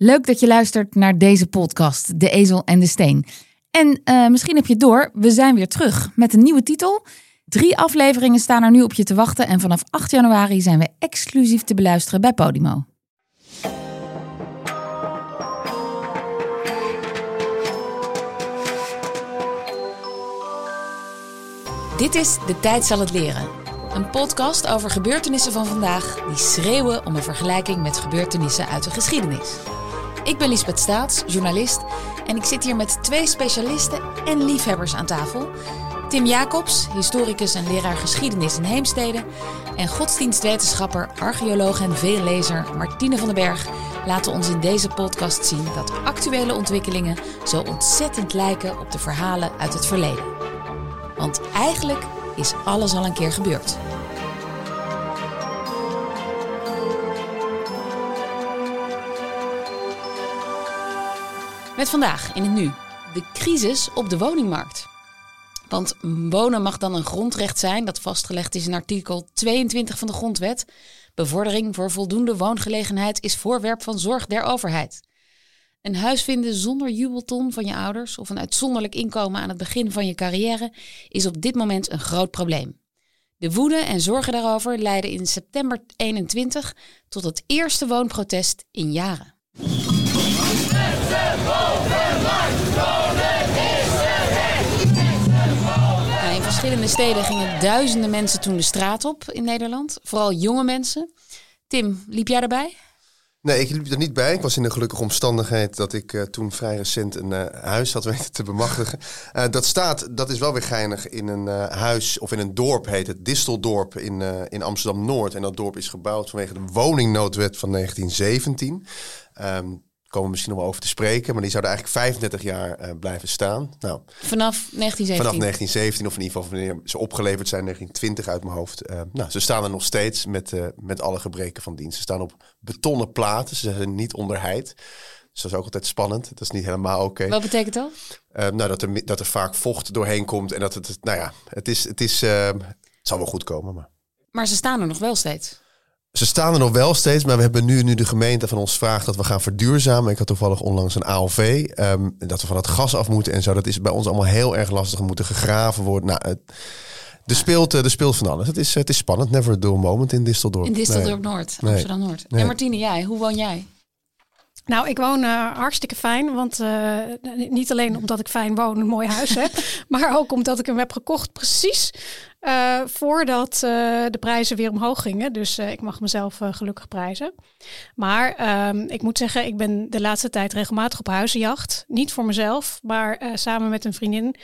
Leuk dat je luistert naar deze podcast, De Ezel en de Steen. En uh, misschien heb je door, we zijn weer terug met een nieuwe titel. Drie afleveringen staan er nu op je te wachten en vanaf 8 januari zijn we exclusief te beluisteren bij Podimo. Dit is De Tijd zal het leren. Een podcast over gebeurtenissen van vandaag die schreeuwen om een vergelijking met gebeurtenissen uit de geschiedenis. Ik ben Lisbeth Staats, journalist, en ik zit hier met twee specialisten en liefhebbers aan tafel. Tim Jacobs, historicus en leraar geschiedenis in Heemstede. En godsdienstwetenschapper, archeoloog en veellezer Martine van den Berg laten ons in deze podcast zien dat actuele ontwikkelingen zo ontzettend lijken op de verhalen uit het verleden. Want eigenlijk is alles al een keer gebeurd. Met vandaag in het nu de crisis op de woningmarkt. Want wonen mag dan een grondrecht zijn dat vastgelegd is in artikel 22 van de Grondwet. Bevordering voor voldoende woongelegenheid is voorwerp van zorg der overheid. Een huis vinden zonder jubelton van je ouders of een uitzonderlijk inkomen aan het begin van je carrière is op dit moment een groot probleem. De woede en zorgen daarover leidden in september 21 tot het eerste woonprotest in jaren. Verschillende steden gingen duizenden mensen toen de straat op in Nederland. Vooral jonge mensen. Tim, liep jij erbij? Nee, ik liep er niet bij. Ik was in de gelukkige omstandigheid dat ik uh, toen vrij recent een uh, huis had weten te bemachtigen. Uh, dat staat, dat is wel weer geinig, in een huis of in een dorp heet het Disteldorp in, in Amsterdam-Noord. En dat dorp is gebouwd vanwege de woningnoodwet van 1917. Um, komen we misschien nog wel over te spreken. Maar die zouden eigenlijk 35 jaar uh, blijven staan. Nou, vanaf 1917? Vanaf 1917, of in ieder geval wanneer ze opgeleverd zijn, 1920 uit mijn hoofd. Uh, nou, ze staan er nog steeds met, uh, met alle gebreken van dienst. Ze staan op betonnen platen, ze zijn niet onderheid. Dus dat is ook altijd spannend. Dat is niet helemaal oké. Okay. Wat betekent dat? nou, dat er, dat er vaak vocht doorheen komt. En dat het, nou ja, het is, het is, het zal wel goed komen. Maar... maar ze staan er nog wel steeds? Ze staan er nog wel steeds, maar we hebben nu, nu de gemeente van ons vraagt dat we gaan verduurzamen. Ik had toevallig onlangs een AOV, um, dat we van het gas af moeten en zo. Dat is bij ons allemaal heel erg lastig. We moeten gegraven worden. Nou, het, er, speelt, er speelt van alles. Het is, het is spannend. Never a dull moment in Disseldorp. In Disseldorp Noord, nee. Amsterdam Noord. En Martine, jij, hoe woon jij? Nou, ik woon uh, hartstikke fijn, want uh, niet alleen omdat ik fijn woon, een mooi huis heb, maar ook omdat ik hem heb gekocht precies uh, voordat de prijzen weer omhoog gingen. Dus ik mag mezelf gelukkig prijzen. Maar ehm, ik moet zeggen, ik ben de laatste tijd regelmatig op huizenjacht. Niet voor mezelf, maar samen met een vriendin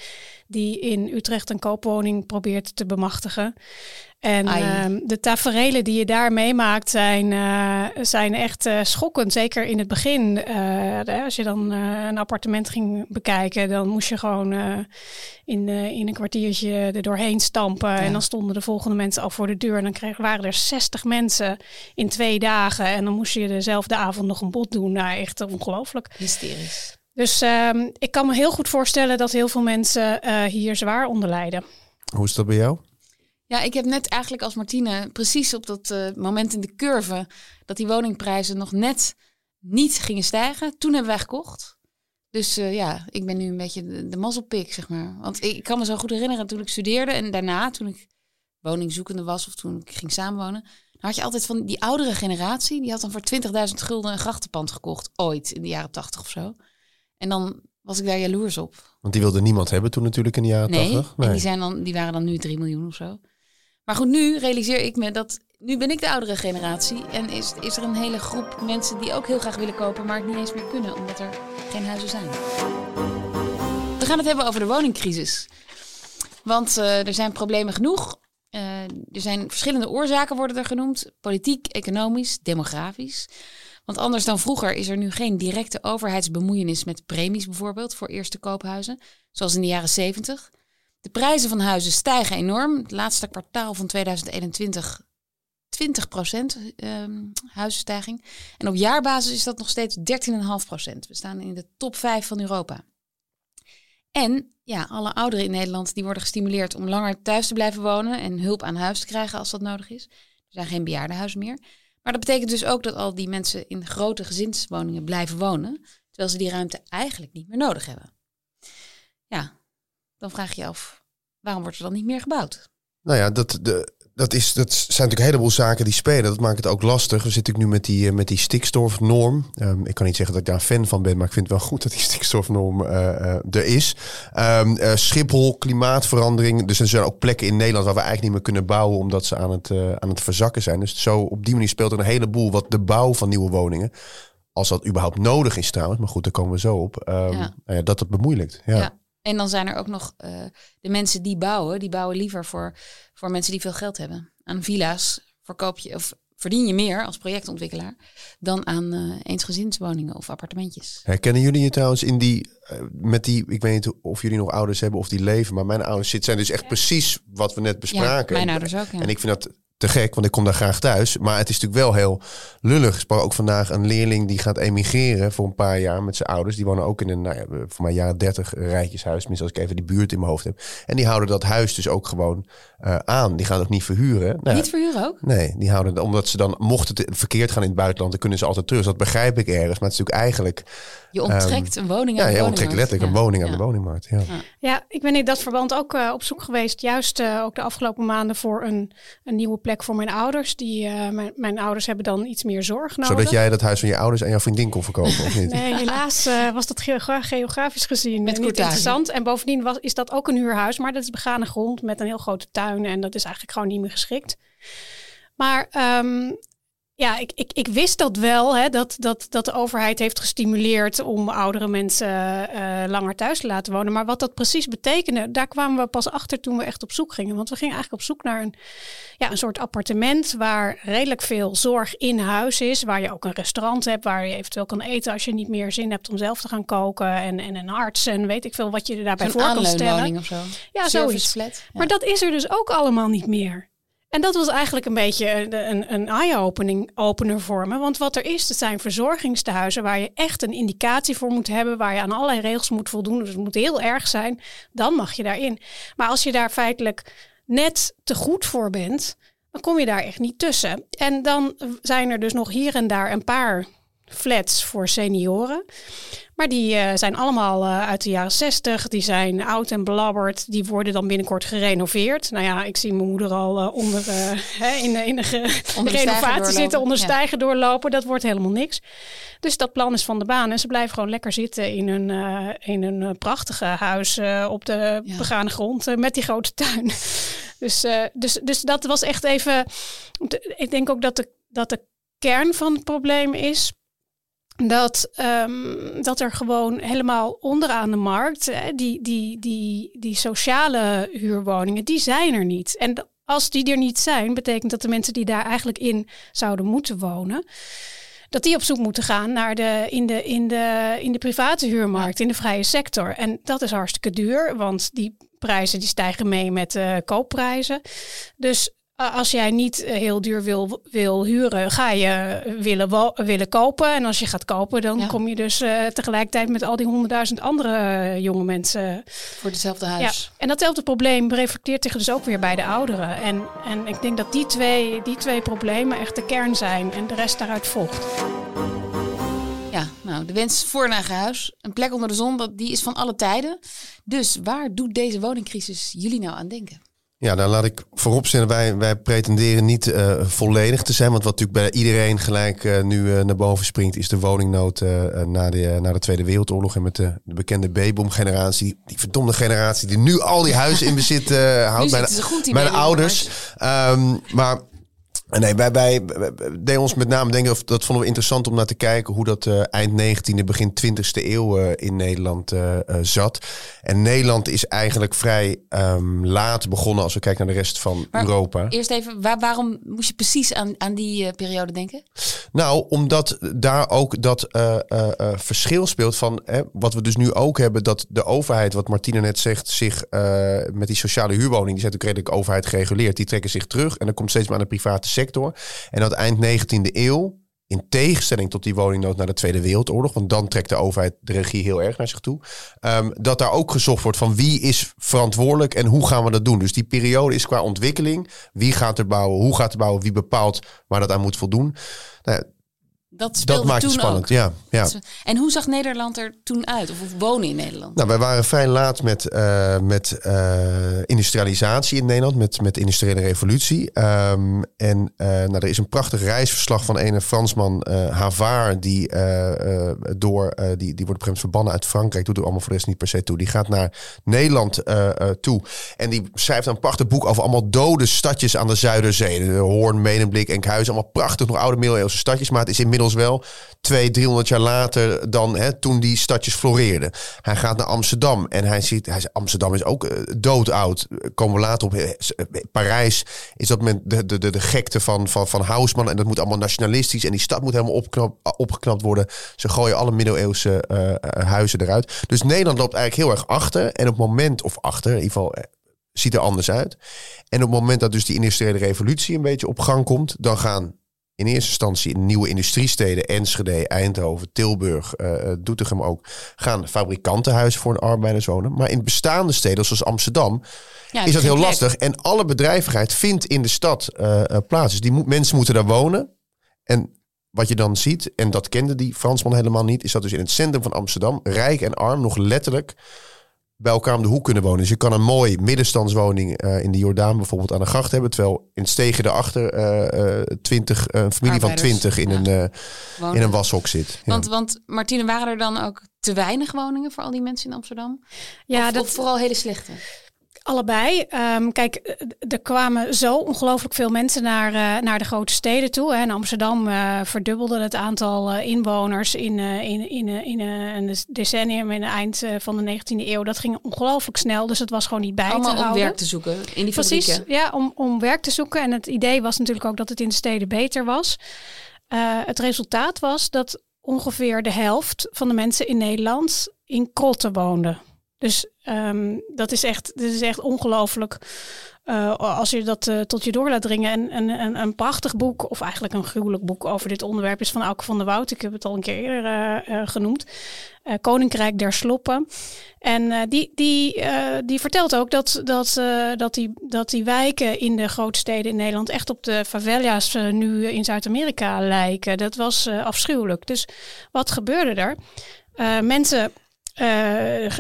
die in Utrecht een koopwoning probeert te bemachtigen. En uh, de taferelen die je daar meemaakt zijn, uh, zijn echt uh, schokkend. Zeker in het begin. Eh, als je dan een appartement ging bekijken, dan moest je gewoon in, in een kwartiertje er doorheen stampen. Ja. En dan stonden de volgende mensen al voor de deur. En dan kreeg, waren er 60 mensen in twee dagen. En dan moest je dezelfde avond nog een bod doen. Nou, echt ongelooflijk. Hysterisch. Dus ehm, ik kan me heel goed voorstellen dat heel veel mensen hier zwaar onder lijden. Hoe is dat bij jou? Ja, ik heb net eigenlijk als Martine precies op dat uh, moment in de curve dat die woningprijzen nog net niet gingen stijgen. Toen hebben wij gekocht. Dus uh, ja, ik ben nu een beetje de, de mazzelpik, zeg maar. Want ik, ik, kan me zo goed herinneren toen ik studeerde en daarna, toen ik woningzoekende was of toen ik ging samenwonen, dan had je altijd van die oudere generatie, die had dan voor 20.000 gulden een grachtenpand gekocht, ooit in de jaren 80 of zo. En dan was ik daar jaloers op. Want die wilde niemand hebben toen natuurlijk in de jaren nee, 80. Nee, en die, zijn dan, die waren dan nu 3 miljoen of zo. Maar goed, nu realiseer ik me dat nu ben ik de oudere generatie en is, is er een hele groep mensen die ook heel graag willen kopen, maar het niet eens meer kunnen omdat er geen huizen zijn. We gaan het hebben over de woningcrisis. Want uh, er zijn problemen genoeg. Uh, er zijn verschillende oorzaken worden er genoemd. Politiek, economisch, demografisch. Want anders dan vroeger is er nu geen directe overheidsbemoeienis met premies bijvoorbeeld voor eerste koophuizen. Zoals in de jaren 70. De prijzen van huizen stijgen enorm. Het laatste kwartaal van 2021 20 procent um, huizenstijging. En op jaarbasis is dat nog steeds 13,5 procent. We staan in de top 5 van Europa. En ja, alle ouderen in Nederland die worden gestimuleerd om langer thuis te blijven wonen en hulp aan huis te krijgen als dat nodig is. Er zijn geen bejaardenhuizen meer. Maar dat betekent dus ook dat al die mensen in grote gezinswoningen blijven wonen, terwijl ze die ruimte eigenlijk niet meer nodig hebben. Dan vraag je je af, waarom wordt er dan niet meer gebouwd? Nou ja, dat, de, dat, is, dat zijn natuurlijk een heleboel zaken die spelen. Dat maakt het ook lastig. We zitten nu met die, eh, met die stikstofnorm. Um, ik kan niet zeggen dat ik daar een fan van ben, maar ik vind het wel goed dat die stikstofnorm uh, uh, er is. Um, Schiphol, klimaatverandering. Dus er zijn ook plekken in Nederland waar we eigenlijk niet meer kunnen bouwen omdat ze aan het, aan het verzakken zijn. Dus zo op die manier speelt er een heleboel wat de bouw van nieuwe woningen. Als dat überhaupt nodig is trouwens, maar goed, daar komen we zo op. Um, ja. Nou ja, dat het bemoeilijkt. ja. ja. En dan zijn er ook nog uh, de mensen die bouwen, die bouwen liever voor, voor mensen die veel geld hebben. Aan villa's verkoop je of verdien je meer als projectontwikkelaar dan aan uh, eensgezinswoningen of appartementjes. Herkennen jullie je trouwens in die, uh, met die, ik weet niet of jullie nog ouders hebben of die leven, maar mijn ouders zijn dus echt precies wat we net bespraken. Ja, mijn ouders ook. Ja. En ik vind dat te gek, want ik kom daar graag thuis. Maar het is natuurlijk wel heel lullig. Ik sprak ook vandaag een leerling die gaat emigreren voor een paar jaar met zijn ouders. Die wonen ook in een, nou ja, voor mij jaren 30 rijtjeshuis. Tenminste, als ik even die buurt in mijn hoofd heb. En die houden dat huis dus ook gewoon uh, aan. Die gaan ook niet verhuren. Nou, niet verhuren ook? Nee, die houden omdat ze dan, mocht het verkeerd gaan in het buitenland, dan kunnen ze altijd terug. Dus dat begrijp ik ergens. Maar het is natuurlijk eigenlijk je onttrekt um, een woning aan ja, de woningmarkt. Ja, je onttrekt letterlijk een woning aan de woningmarkt. Ja. ja, ik ben in dat verband ook uh, op zoek geweest, juist uh, ook de afgelopen maanden, voor een, een nieuwe plek voor mijn ouders. Die, uh, mijn, mijn, ouders hebben dan iets meer zorg nodig. Zodat jij dat huis van je ouders aan jouw vriendin kon verkopen, of niet? Nee, helaas was dat geografisch gezien met niet interessant. En bovendien was, is dat ook een huurhuis, maar dat is begane grond met een heel grote tuin. En dat is eigenlijk gewoon niet meer geschikt. Maar um, ja, ik, ik, ik wist dat wel, hè, dat, dat, dat de overheid heeft gestimuleerd om oudere mensen uh, langer thuis te laten wonen. Maar wat dat precies betekende, daar kwamen we pas achter toen we echt op zoek gingen. Want we gingen eigenlijk op zoek naar een, ja, een soort appartement waar redelijk veel zorg in huis is. Waar je ook een restaurant hebt, waar je eventueel kan eten als je niet meer zin hebt om zelf te gaan koken. En, en een arts en weet ik veel wat je er daarbij voor kan stellen. Of zo. Ja, zoiets. Flat, ja. Maar dat is er dus ook allemaal niet meer. En dat was eigenlijk een beetje een, een eye-opener voor me. Want wat er is, dat zijn verzorgingstehuizen waar je echt een indicatie voor moet hebben, waar je aan allerlei regels moet voldoen. Dus het moet heel erg zijn, dan mag je daarin. Maar als je daar feitelijk net te goed voor bent, dan kom je daar echt niet tussen. En dan zijn er dus nog hier en daar een paar flats voor senioren. Maar die uh, zijn allemaal uh, uit de jaren 60. Die zijn oud en belabberd. Die worden dan binnenkort gerenoveerd. Nou ja, ik zie mijn moeder al uh, onder, in, in de, onder de renovatie zitten, onder ja. stijgen doorlopen. Dat wordt helemaal niks. Dus dat plan is van de baan. En ze blijven gewoon lekker zitten in een, in een prachtige huis op de ja. begane grond met die grote tuin. dus, dus, dus dat was echt even. Ik denk ook dat de, dat de kern van het probleem is dat, um, dat er gewoon helemaal onderaan de markt, hè, die, die, die, die sociale huurwoningen, die zijn er niet. En als die er niet zijn, betekent dat de mensen die daar eigenlijk in zouden moeten wonen, dat die op zoek moeten gaan naar de, in, de, in, de, in de private huurmarkt, in de vrije sector. En dat is hartstikke duur, want die prijzen die stijgen mee met de koopprijzen. Dus als jij niet eh, heel duur wil, wil huren, ga je willen, willen kopen. En als je gaat kopen, dan ja. kom je dus uh, tegelijkertijd met al die honderdduizend andere jonge mensen. Voor hetzelfde huis. Ja. En datzelfde probleem reflecteert zich dus ook weer bij de ouderen. En, en ik denk dat die twee, die twee problemen echt de kern zijn en de rest daaruit volgt. Ja, nou, de wens voor een eigen huis, een plek onder de zon, dat, die is van alle tijden. Dus waar doet deze woningcrisis jullie nou aan denken? Ja, dan laat ik vooropstellen, wij, wij pretenderen niet uh, volledig te zijn. Want wat natuurlijk bij iedereen gelijk uh, nu uh, naar boven springt, is de woningnood na, de, na de Tweede Wereldoorlog. En met de, de bekende B-boom-generatie, die, die verdomde generatie die nu al die huizen in bezit houdt. Mijn, mijn ouders. Um, maar Nee, wij, wij, deden ons met name denken, of dat vonden we interessant om naar te kijken hoe dat uh, eind 19e, begin 20e eeuw uh, in Nederland uh, zat. En Nederland is eigenlijk vrij um, laat begonnen als we kijken naar de rest van maar Europa. Eerst even, waar, waarom moest je precies aan, aan die periode denken? Nou, omdat daar ook dat verschil speelt van wat we dus nu ook hebben, dat de overheid, wat Martina net zegt, zich met die sociale huurwoning, die zijn natuurlijk redelijk overheid gereguleerd, die trekken zich terug en dan komt steeds maar aan de private sector. En dat eind 19e eeuw in tegenstelling tot die woningnood na de Tweede Wereldoorlog, want dan trekt de overheid de regie heel erg naar zich toe, ehm, dat daar ook gezocht wordt van wie is verantwoordelijk en hoe gaan we dat doen. Dus die periode is qua ontwikkeling, wie gaat er bouwen, hoe gaat er bouwen, wie bepaalt waar dat aan moet voldoen. Nou, Dat speelde dat maakt toen het spannend, ook. ja. ja. En hoe zag Nederland er toen uit? Of, wonen in Nederland? Nou, wij waren vrij laat met, eh, met eh, industrialisatie in Nederland, met, met de industriële revolutie. Ehm, en eh, nou, er is een prachtig reisverslag van een Fransman, Havard, die, door, die, die wordt op een gegeven verbannen uit Frankrijk, doet er allemaal voor de rest niet per se toe. Die gaat naar Nederland toe en die schrijft een prachtig boek over allemaal dode stadjes aan de Zuiderzee. De Hoorn, Medemblik, Enkhuizen, allemaal prachtig, nog oude middeleeuwse stadjes, maar het is inmiddels wel twee, 300 jaar later dan hè, toen die stadjes floreerden. Hij gaat naar Amsterdam en hij ziet, hij Amsterdam is ook eh, doodoud. Komen we later op. eh, eh, Parijs is dat met de, de, de, de gekte van, van, van Haussmann en dat moet allemaal nationalistisch en die stad moet helemaal opknap, opgeknapt worden. Ze gooien alle middeleeuwse huizen eruit. Dus Nederland loopt eigenlijk heel erg achter en op het moment, of achter, in ieder geval... Ziet er anders uit. En op het moment dat dus die industriële revolutie een beetje op gang komt, dan gaan in eerste instantie in nieuwe industriesteden, Enschede, Eindhoven, Tilburg, eh, Doetinchem ook, gaan fabrikantenhuizen voor een arbeiders wonen. Maar in bestaande steden zoals Amsterdam Ja, is dat heel lastig. En alle bedrijvigheid vindt in de stad eh, plaats. Dus die mensen moeten daar wonen. En wat je dan ziet, en dat kende die Fransman helemaal niet, is dat dus in het centrum van Amsterdam, rijk en arm, nog letterlijk bij elkaar om de hoek kunnen wonen. Dus je kan een mooi middenstandswoning eh, in de Jordaan bijvoorbeeld aan de gracht hebben, terwijl in Stegen daarachter eh, eh, 20, een familie van 20 in, ja. een, eh, in een washok zit. Ja. Want, want Martine, waren er dan ook te weinig woningen voor al die mensen in Amsterdam? Ja, of, dat of vooral hele slechte? Allebei. Ehm, kijk, eh, er kwamen zo ongelooflijk veel mensen naar, eh, naar de grote steden toe. Hè. In Amsterdam eh, verdubbelde het aantal inwoners in, in, in, in een decennium in het eind van de 19e eeuw. Dat ging ongelooflijk snel, dus het was gewoon niet bij te Allemaal om houden. werk te zoeken in die Precies, fabrieken. ja, om, om werk te zoeken. En het idee was natuurlijk ook dat het in de steden beter was. Het resultaat was dat ongeveer de helft van de mensen in Nederland in krotten woonde. Dus ehm, dat is echt, dat is echt ongelooflijk. eh, als je dat eh, tot je door laat dringen. En, en, en een prachtig boek, of eigenlijk een gruwelijk boek over dit onderwerp, is van Auke van der Woud. Ik heb het al een keer eerder eh, genoemd. Koninkrijk der Sloppen. En die, die, die vertelt ook dat, dat, dat, die, dat die wijken in de grote steden in Nederland echt op de favela's nu in Zuid-Amerika lijken. Dat was afschuwelijk. Dus wat gebeurde er? Mensen eh, eh,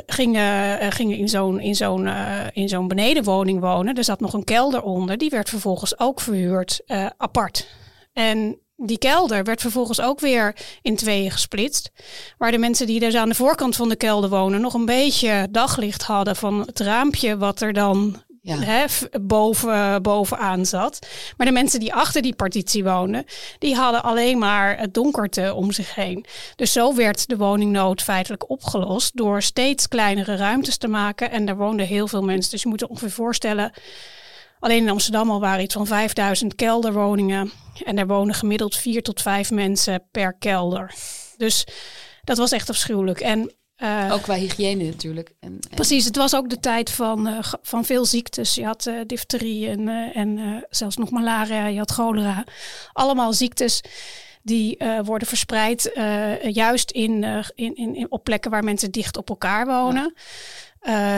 gingen in zo'n zo'n eh, in zo'n benedenwoning wonen. Er zat nog een kelder onder. Die werd vervolgens ook verhuurd apart. En die kelder werd vervolgens ook weer in tweeën gesplitst. Waar de mensen die dus aan de voorkant van de kelder wonen nog een beetje daglicht hadden van het raampje wat er dan Hè, boven, bovenaan zat. Maar de mensen die achter die partitie woonden, die hadden alleen maar het donkerte om zich heen. Dus zo werd de woningnood feitelijk opgelost door steeds kleinere ruimtes te maken. En daar woonden heel veel mensen. Dus je moet je ongeveer voorstellen, alleen in Amsterdam al waren iets van 5000 kelderwoningen. En daar wonen gemiddeld vier tot vijf mensen per kelder. Dus dat was echt afschuwelijk. En eh, Ook qua hygiëne natuurlijk. En, en- Precies, het was ook de tijd van, eh, van veel ziektes. Je had eh, difterie en, en zelfs nog malaria, je had cholera. Allemaal ziektes die worden verspreid juist in, in, in, in- op plekken waar mensen dicht op elkaar wonen.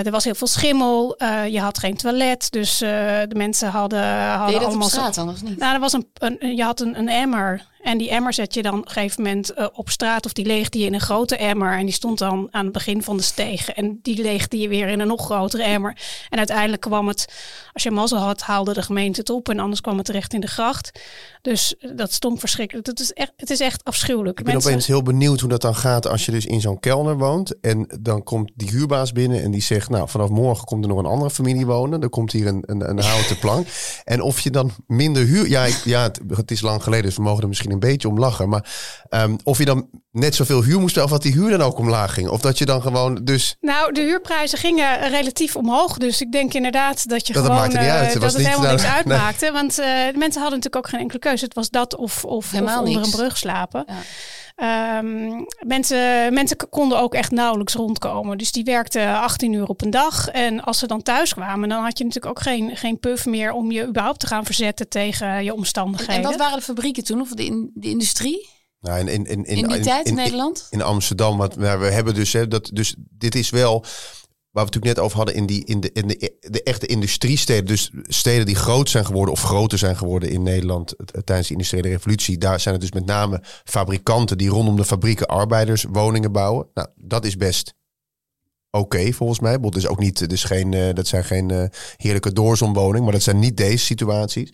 Er was heel veel schimmel, je had geen toilet, dus de mensen hadden, hadden je dat op allemaal... straat dan of niet? nou, er was een, een, je had een, een emmer. En die emmer zet je dan op een gegeven moment eh, op straat. Of die leegde je in een grote emmer. En die stond dan aan het begin van de steeg. En die leegde je weer in een nog grotere emmer. En uiteindelijk kwam het, als je mazzel had, haalde de gemeente het op. En anders kwam het terecht in de gracht. Dus eh, dat stonk verschrikkelijk. Het is echt, het is echt afschuwelijk. Ik ben opeens heel benieuwd hoe dat dan gaat als je dus in zo'n kelder woont. En dan komt die huurbaas binnen en die zegt, nou vanaf morgen komt er nog een andere familie wonen. Dan komt hier een, een, een houten plank. En of je dan minder huur... Ja, ik- ja het, het is lang geleden, dus we mogen er misschien een beetje om lachen. Maar ehm, of je dan net zoveel huur moest betalen of dat die huur dan ook omlaag ging. Of dat je dan gewoon dus... Nou, de huurprijzen gingen relatief omhoog. Dus ik denk inderdaad dat je Dat gewoon maakte niet eh, uit. Het dat was het niet helemaal niks uitmaakte. Want eh, de mensen hadden natuurlijk ook geen enkele keuze. Het was dat of, of, of Helemaal onder niks. een brug slapen. Ja. Ehm, mensen, mensen konden ook echt nauwelijks rondkomen. Dus die werkten 18 uur op een dag. En als ze dan thuis kwamen, dan had je natuurlijk ook geen, geen puff meer om je überhaupt te gaan verzetten tegen je En, omstandigheden. en wat waren de fabrieken toen? Of de, in, de industrie? Nou, in, in, in, In die tijd in Nederland? In Amsterdam. Want nou, we hebben dus, hè, dat, dus dit is wel waar we het natuurlijk net over hadden in, die, in, de, in de, de echte industriesteden. Dus steden die groot zijn geworden of groter zijn geworden in Nederland tijdens de industriële revolutie. Daar zijn het dus met name fabrikanten die rondom de fabrieken arbeiderswoningen bouwen. Nou, dat is best oké volgens mij. Het is ook niet, dus geen, uh, dat zijn geen uh, heerlijke doorzonwoningen, maar dat zijn niet deze situaties.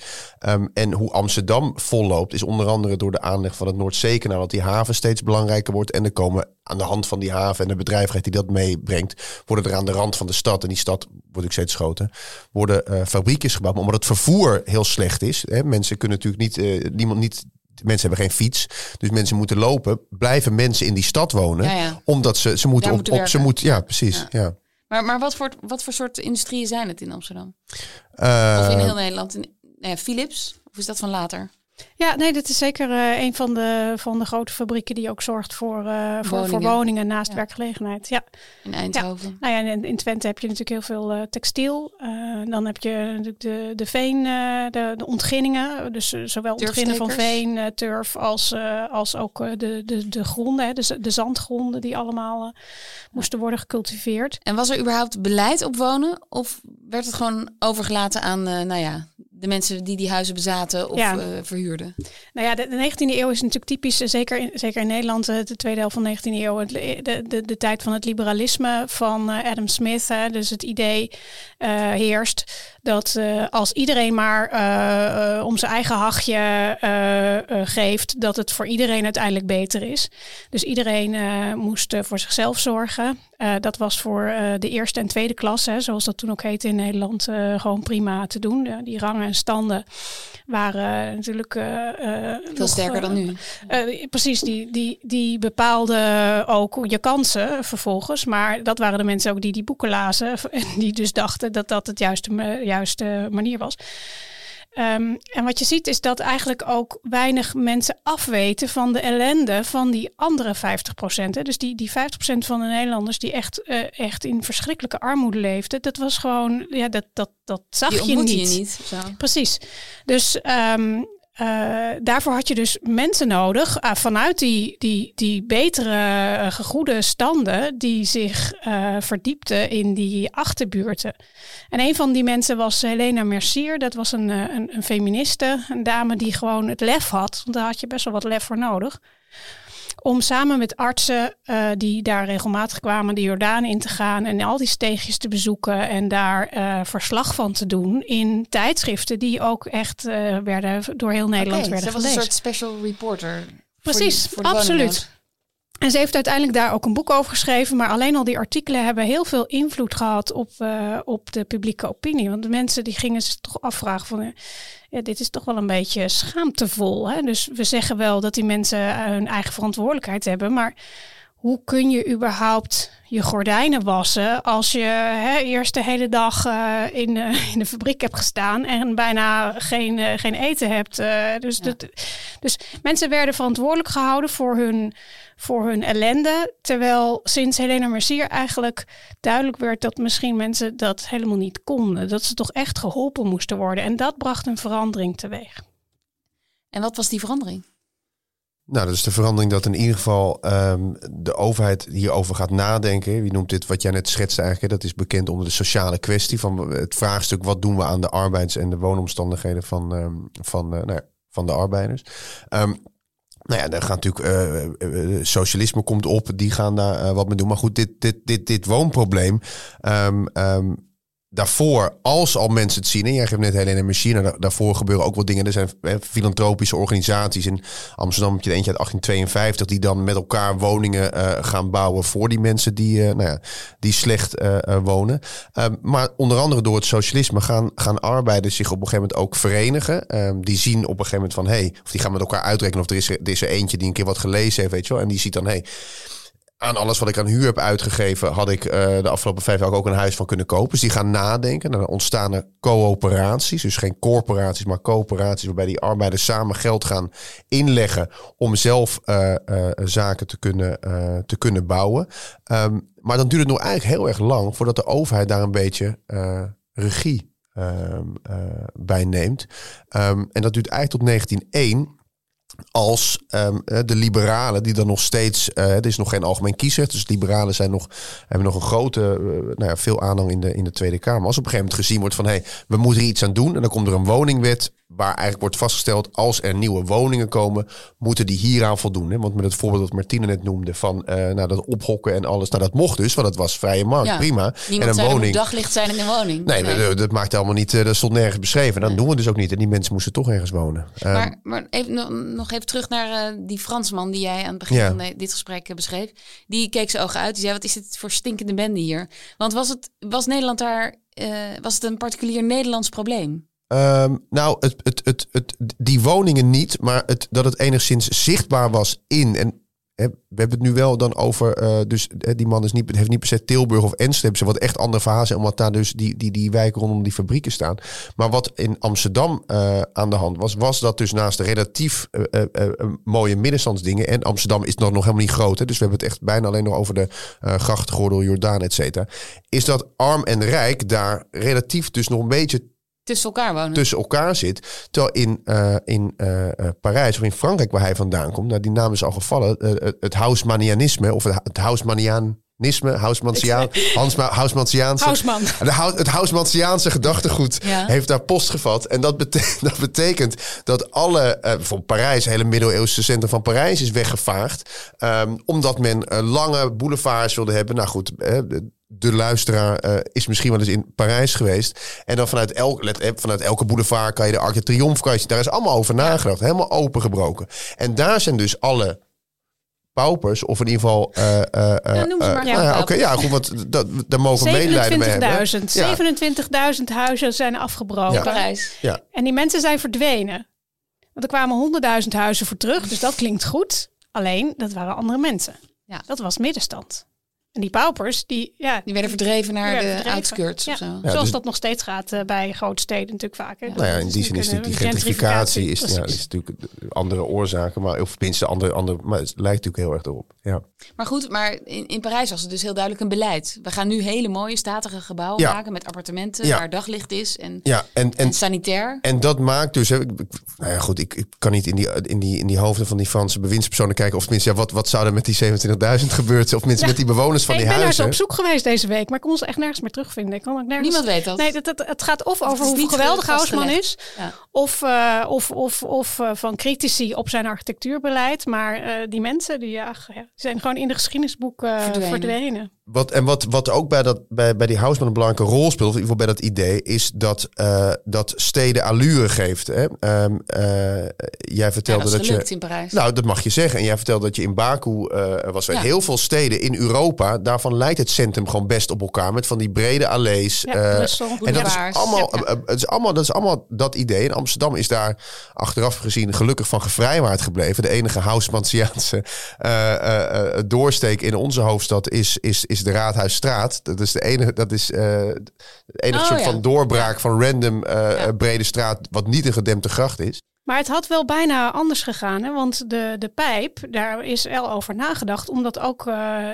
Um, en hoe Amsterdam volloopt is onder andere door de aanleg van het Noordzeekanaal, dat die haven steeds belangrijker wordt. En er komen aan de hand van die haven en de bedrijvigheid die dat meebrengt, worden er aan de rand van de stad, en die stad wordt ook steeds groter, worden uh, fabriekjes gebouwd. Maar omdat het vervoer heel slecht is, hè, mensen kunnen natuurlijk niet, niemand niet mensen hebben geen fiets. Dus mensen moeten lopen. Blijven mensen in die stad wonen. Ja, ja. Omdat ze, ze moeten op, ze moeten, ja, precies. Ja. Maar, maar wat, voor, wat voor soort industrieën zijn het in Amsterdam? Eh, Of in heel Nederland? In, ja, Philips? Of is dat van later? Ja, nee, dit is zeker eh, een van de, van de grote fabrieken die ook zorgt voor, eh, voor, voor Woningen. woningen naast Ja. werkgelegenheid. Ja. In Eindhoven? Nou ja, in, in Twente heb je natuurlijk heel veel eh, textiel. Dan heb je natuurlijk de, de veen, de, de ontginningen. Dus zowel ontginnen van veen, turf, als, als ook de, de, de gronden, hè, de, z- de zandgronden die allemaal moesten worden gecultiveerd. En was er überhaupt beleid op wonen? Of werd het gewoon overgelaten aan nou ja, de mensen die die huizen bezaten of Ja. eh, verhuurden? Nou ja, de, de 19e eeuw is natuurlijk typisch, eh, zeker in, zeker in Nederland, eh, de tweede helft van de 19e eeuw, de, de, de tijd van het liberalisme van Adam Smith. Hè, dus het idee heerst dat eh, als iedereen maar eh, eh, om zijn eigen hachje geeft, dat het voor iedereen uiteindelijk beter is. Dus iedereen moest voor zichzelf zorgen. Dat was voor de eerste en tweede klas, hè, zoals dat toen ook heette in Nederland, gewoon prima te doen. Die rangen en standen waren natuurlijk Veel nog, sterker dan nu. precies, die, die, die bepaalden ook je kansen vervolgens. Maar dat waren de mensen ook die die boeken lazen. En die dus dachten dat dat het juiste, juiste manier was. Ehm, en wat je ziet is dat eigenlijk ook weinig mensen afweten van de ellende van die andere 50%. Dus die, die 50% van de Nederlanders die echt, eh, echt in verschrikkelijke armoede leefden. Dat was gewoon, ja, dat, dat, dat zag je niet. je niet. Zo. Precies. Dus ehm, eh, daarvoor had je dus mensen nodig ah, vanuit die, die, die betere eh, gegoede standen die zich eh, verdiepten in die achterbuurten. En een van die mensen was Helena Mercier. Dat was een, een, een feministe, een dame die gewoon het lef had. Want daar had je best wel wat lef voor nodig. Om samen met artsen eh, die daar regelmatig kwamen de Jordaan in te gaan en al die steegjes te bezoeken en daar eh, verslag van te doen in tijdschriften die ook echt eh, werden door heel Nederland Oké, werden ze was een soort special reporter. Precies, voor die- voor de absoluut. En ze heeft uiteindelijk daar ook een boek over geschreven. Maar alleen al die artikelen hebben heel veel invloed gehad op, op de publieke opinie. Want de mensen die gingen zich toch afvragen van... ja, dit is toch wel een beetje schaamtevol. Hè? Dus we zeggen wel dat die mensen eh, hun eigen verantwoordelijkheid hebben. Maar hoe kun je überhaupt je gordijnen wassen als je hè, eerst de hele dag eh, in, eh, in de fabriek hebt gestaan en bijna geen, eh, geen eten hebt. dus, Ja. dat, dus mensen werden verantwoordelijk gehouden voor hun, voor hun ellende. Terwijl sinds Helena Mercier eigenlijk duidelijk werd dat misschien mensen dat helemaal niet konden. Dat ze toch echt geholpen moesten worden. En dat bracht een verandering teweeg. En wat was die verandering? Nou, dat is de verandering dat in ieder geval ehm, de overheid hierover gaat nadenken. Wie noemt dit wat jij net schetste eigenlijk? Dat is bekend onder de sociale kwestie van het vraagstuk wat doen we aan de arbeids- en de woonomstandigheden van, ehm, van, eh, nou ja, van de arbeiders. Ehm, nou ja, daar gaat natuurlijk eh, eh, socialisme komt op, die gaan daar wat mee doen. Maar goed, dit, dit, dit, dit woonprobleem. Daarvoor, als al mensen het zien, en jij geeft net Helene Machine, daar, daarvoor gebeuren ook wat dingen. Er zijn filantropische organisaties in Amsterdam, heb je eentje uit 1852, die dan met elkaar woningen eh, gaan bouwen voor die mensen die, eh, nou ja, die slecht eh, wonen. Um, maar onder andere door het socialisme gaan, gaan arbeiders zich op een gegeven moment ook verenigen. Um, die zien op een gegeven moment van, hey, of die gaan met elkaar uitrekenen of er is er, eentje die een keer wat gelezen heeft, weet je wel. En die ziet dan, hey, aan alles wat ik aan huur heb uitgegeven, had ik eh, de afgelopen vijf jaar ook een huis van kunnen kopen. Dus die gaan nadenken. Dan ontstaan er coöperaties. Dus geen corporaties, maar coöperaties. Waarbij die arbeiders samen geld gaan inleggen om zelf eh, eh, zaken te kunnen, te kunnen bouwen. Um, maar dan duurt het nog eigenlijk heel erg lang voordat de overheid daar een beetje regie uh, bij neemt. Um, en dat duurt eigenlijk tot 1901. Als ehm, eh, de liberalen, die dan nog steeds, eh er is nog geen algemeen kiezer, dus liberalen zijn nog, hebben nog een grote, eh, nou ja, veel aanhang in de, in de Tweede Kamer. Als op een gegeven moment gezien wordt van, hé, hey, we moeten er iets aan doen, en dan komt er een woningwet waar eigenlijk wordt vastgesteld, als er nieuwe woningen komen, moeten die hieraan voldoen. Hè? Want met het voorbeeld dat Martine net noemde van, nou, dat ophokken en alles, nou, dat mocht dus, want het was vrije markt, Ja. prima. Niemand en een woning. daglicht zijn in een woning. Nee, dat, dat maakt helemaal niet. Dat stond nergens beschreven. Dat doen we dus ook niet. En die mensen moesten toch ergens wonen. Ehm, Maar, maar even, nog, nog even terug naar eh, die Fransman die jij aan het begin Ja. van de- dit gesprek eh, beschreef. Die keek zijn ogen uit. Die zei, wat is dit voor stinkende bende hier? Want was, het, was Nederland daar... eh, was het een particulier Nederlands probleem? Ehm, nou, het, het, het, het, die woningen niet, maar het, dat het enigszins zichtbaar was in. En we hebben het nu wel dan over. eh, dus die man is niet, heeft niet per se Tilburg of Enschede, wat echt andere zijn, omdat daar dus die, die, die wijken rondom die fabrieken staan. Maar wat in Amsterdam eh, aan de hand was, was dat dus naast de relatief eh, mooie middenstandsdingen. En Amsterdam is nog, nog helemaal niet groot, hè, dus we hebben het echt bijna alleen nog over de eh grachtgordel, Jordaan, et cetera. Is dat arm en rijk daar relatief dus nog een beetje Tussen elkaar wonen. tussen elkaar zit. Terwijl in, eh, in eh, eh, Parijs of in Frankrijk, waar hij vandaan komt, nou, die naam is al gevallen, eh, het- Hausmanianisme of het, het Hausmanianisme, Hausmansiaan, Hansma, Hausmansiaanse, Hausman. de, Hau- het Hausmansiaanse gedachtegoed Ja. heeft daar post gevat. En dat, bete- dat betekent dat alle, bijvoorbeeld Parijs, hele middeleeuwse centrum van Parijs is weggevaagd. ehm, omdat men lange boulevards wilde hebben. Nou goed, de, de luisteraar eh, is misschien wel eens in Parijs geweest. En dan vanuit, elk, let, vanuit elke boulevard kan je de Arc de Triomphe, kan je, daar is allemaal over nagedacht. Helemaal opengebroken. En daar zijn dus alle paupers, of in ieder geval... eh, eh, eh, Ja, noem ze maar nou ja, ja, goed, want dat, daar mogen we medelijden mee hebben. 27.000. Ja. 27.000 huizen zijn afgebroken. Ja. Parijs. Ja. En die mensen zijn verdwenen. Want er kwamen 100.000 huizen voor terug, dus dat klinkt goed. Alleen, dat waren andere mensen. Ja. Dat was middenstand. En die paupers, die, ja, Die werden verdreven naar werden de verdreven. outskirts Ja. of zo. Ja, zoals dus- dat nog steeds gaat eh, bij grote steden natuurlijk vaker. Nou ja, in die zin is natuurlijk die gentrificatie is, ja, is natuurlijk andere oorzaken, maar of tenminste andere, andere, maar het lijkt natuurlijk heel erg erop. Ja. Maar goed, maar in, in Parijs was het dus heel duidelijk een beleid. We gaan nu hele mooie, statige gebouwen Ja. maken met appartementen Ja. waar daglicht is en, Ja, en, en, en, sanitair. en dat maakt dus, hè, ik- nou ja, goed, ik, ik kan niet in die, in, die, in die hoofden van die Franse bewindspersonen kijken, of tenminste, ja, wat, wat zou er met die 27.000 gebeuren, of tenminste Ja. met die bewoners van Hey, die ik ben naar ze huizen. op zoek geweest deze week, maar ik kon ze echt nergens meer terugvinden. Ik kon ook nergens... Niemand weet dat. Nee, dat, dat, het gaat of Het over hoe geweldig. Hausman is, Ja. of, eh, of, of, of eh, van critici op zijn architectuurbeleid. Maar eh, die mensen die, ja, die zijn gewoon in de geschiedenisboeken eh, Verdwenen. verdwenen. Wat, en wat, wat ook bij, dat, bij, bij die Houseman een belangrijke rol speelt, of in ieder geval bij dat idee, is dat, eh, dat steden allure geeft. Hè? Ehm, eh, jij Ja, vertelde dat is dat je. in Parijs. Nou, dat mag je zeggen. En jij vertelde dat je in Baku eh, was. Ja. heel veel steden in Europa, daarvan lijkt het centrum gewoon best op elkaar. Met van die brede allees. Ja, Brussel. en dat is, allemaal, het, is allemaal, dat is allemaal dat idee. En Amsterdam is daar achteraf gezien gelukkig van gevrijwaard gebleven. De enige Hausmansiaanse eh, doorsteek in onze hoofdstad is, is, is de Raadhuisstraat. Dat is de enige, dat is, eh, de enige Oh, soort ja. van doorbraak van random eh, eh, brede straat, wat niet een gedempte gracht is. Maar het had wel bijna anders gegaan. Hè? Want de, de pijp, daar is wel over nagedacht om dat ook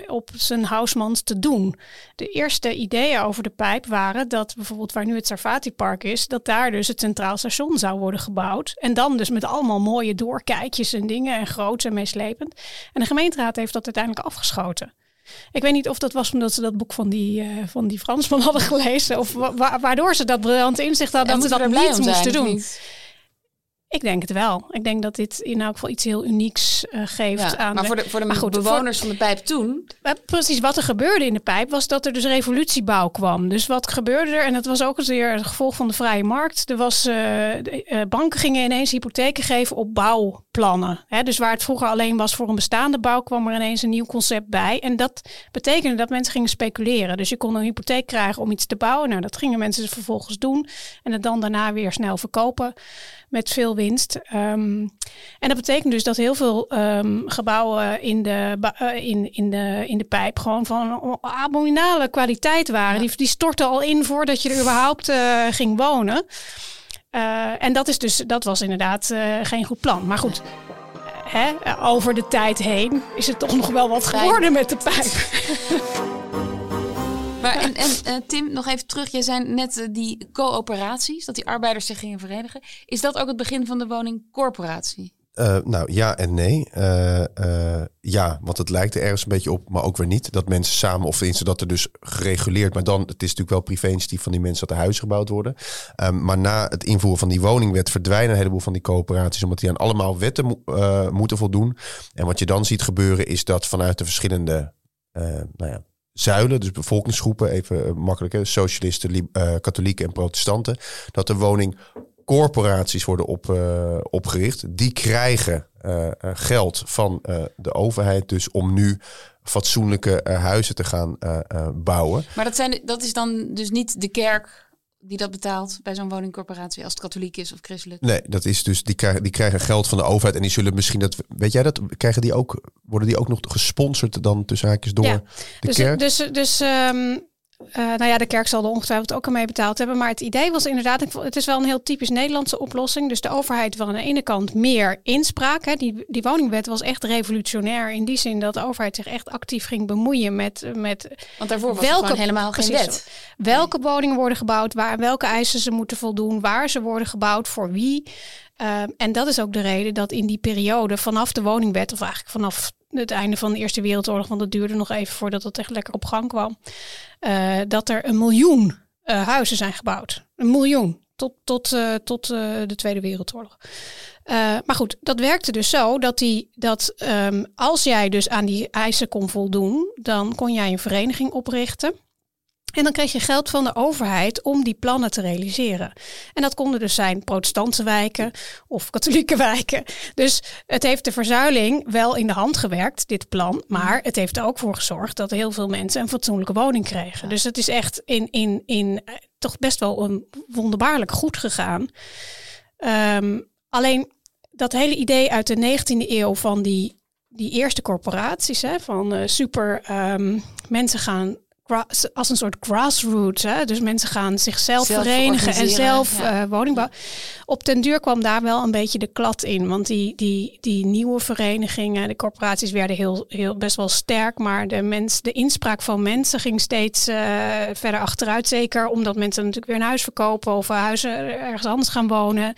op zijn Hausmans te doen. De eerste ideeën over de pijp waren dat bijvoorbeeld waar nu het Sarfati Park is, dat daar dus het Centraal Station zou worden gebouwd. En dan dus met allemaal mooie doorkijkjes en dingen en groots en meeslepend. En de gemeenteraad heeft dat uiteindelijk afgeschoten. Ik weet niet of dat was omdat ze dat boek van die, eh, van die Fransman hadden gelezen. Of wa- wa- waardoor ze dat briljante inzicht hadden En dat ze dat niet moesten doen. niet? Ik denk het wel. Ik denk dat dit in elk geval iets heel unieks eh, geeft Ja, aan. maar de- voor de, voor de Maar goed, bewoners van de pijp toen... Precies wat er gebeurde in de pijp was dat er dus revolutiebouw kwam. Dus wat gebeurde er? En dat was ook eens weer het gevolg van de vrije markt. Er was, eh, de, eh, banken gingen ineens hypotheken geven op bouwplannen. Hè, dus waar het vroeger alleen was voor een bestaande bouw, kwam er ineens een nieuw concept bij. En dat betekende dat mensen gingen speculeren. Dus je kon een hypotheek krijgen om iets te bouwen. Nou, dat gingen mensen vervolgens doen. En het dan daarna weer snel verkopen met veel winst. Ehm, en dat betekent dus dat heel veel ehm, gebouwen in de, eh, in, in, de, in de pijp gewoon van abominale kwaliteit waren. Die, die stortten al in voordat je er überhaupt eh, ging wonen. Eh, en dat, is dus, dat was inderdaad geen goed plan. Maar goed, hè, over de tijd heen is het toch nog wel wat geworden met de pijp. Maar en, en eh, Tim, nog even terug. Jij zei net eh, die coöperaties, dat die arbeiders zich gingen verenigen. Is dat ook het begin van de woningcorporatie? Uh, nou ja en nee. Uh, uh, ja, want het lijkt er ergens een beetje op, maar ook weer niet. Dat mensen samen, of tenminste dat er dus gereguleerd, maar dan, het is natuurlijk wel privé-initiatief van die mensen dat er huizen gebouwd worden. Um, maar na het invoeren van die woningwet verdwijnen een heleboel van die coöperaties, omdat die aan allemaal wetten mo moeten voldoen. En wat je dan ziet gebeuren is dat vanuit de verschillende nou ja, zuilen, dus bevolkingsgroepen, even makkelijk, hè, socialisten, katholieken en protestanten, dat de woning corporaties worden op, uh, opgericht. Die krijgen geld van de overheid dus om nu fatsoenlijke huizen te gaan bouwen. Maar dat, zijn, dat is dan dus niet de kerk die dat betaalt bij zo'n woningcorporatie als het katholiek is of christelijk? Nee, dat is dus die krijgen, die krijgen geld van de overheid en die zullen misschien dat weet jij dat krijgen die ook worden die ook nog gesponsord dan tussen haakjes door ja, de dus, kerk? Dus dus um, uh, nou ja, de kerk zal er ongetwijfeld ook al mee betaald hebben. Maar het idee was inderdaad, het is wel een heel typisch Nederlandse oplossing. Dus de overheid wil aan de ene kant meer inspraak. Hè. Die, die woningwet was echt revolutionair in die zin dat de overheid zich echt actief ging bemoeien met. met Want daarvoor was welke, helemaal geen wet. Welke woningen worden gebouwd, waar, welke eisen ze moeten voldoen, waar ze worden gebouwd, voor wie. Uh, en dat is ook de reden dat in die periode vanaf de woningwet, of eigenlijk vanaf het einde van de Eerste Wereldoorlog, want dat duurde nog even voordat het echt lekker op gang kwam, uh, dat er een miljoen uh, huizen zijn gebouwd. Een miljoen. Tot, tot, uh, tot de Tweede Wereldoorlog. maar goed, dat werkte dus zo dat, die, dat um, als jij dus aan die eisen kon voldoen, dan kon jij een vereniging oprichten. En dan kreeg je geld van de overheid om die plannen te realiseren. En dat konden dus zijn protestantse wijken of katholieke wijken. Dus het heeft de verzuiling wel in de hand gewerkt, dit plan. Maar het heeft er ook voor gezorgd dat heel veel mensen een fatsoenlijke woning kregen. Dus het is echt in, in, in eh, toch best wel een wonderbaarlijk goed gegaan. Um, alleen dat hele idee uit de 19e eeuw van die, die eerste corporaties, hè, van uh, super um, mensen gaan als een soort grassroots. Hè? Dus mensen gaan zichzelf verenigen en zelf ja. uh, woningbouw. Op den duur kwam daar wel een beetje de klad in. Want die, die, die nieuwe verenigingen, de corporaties werden heel, heel best wel sterk. Maar de, mens, de inspraak van mensen ging steeds uh, verder achteruit. Zeker omdat mensen natuurlijk weer een huis verkopen of huizen ergens anders gaan wonen.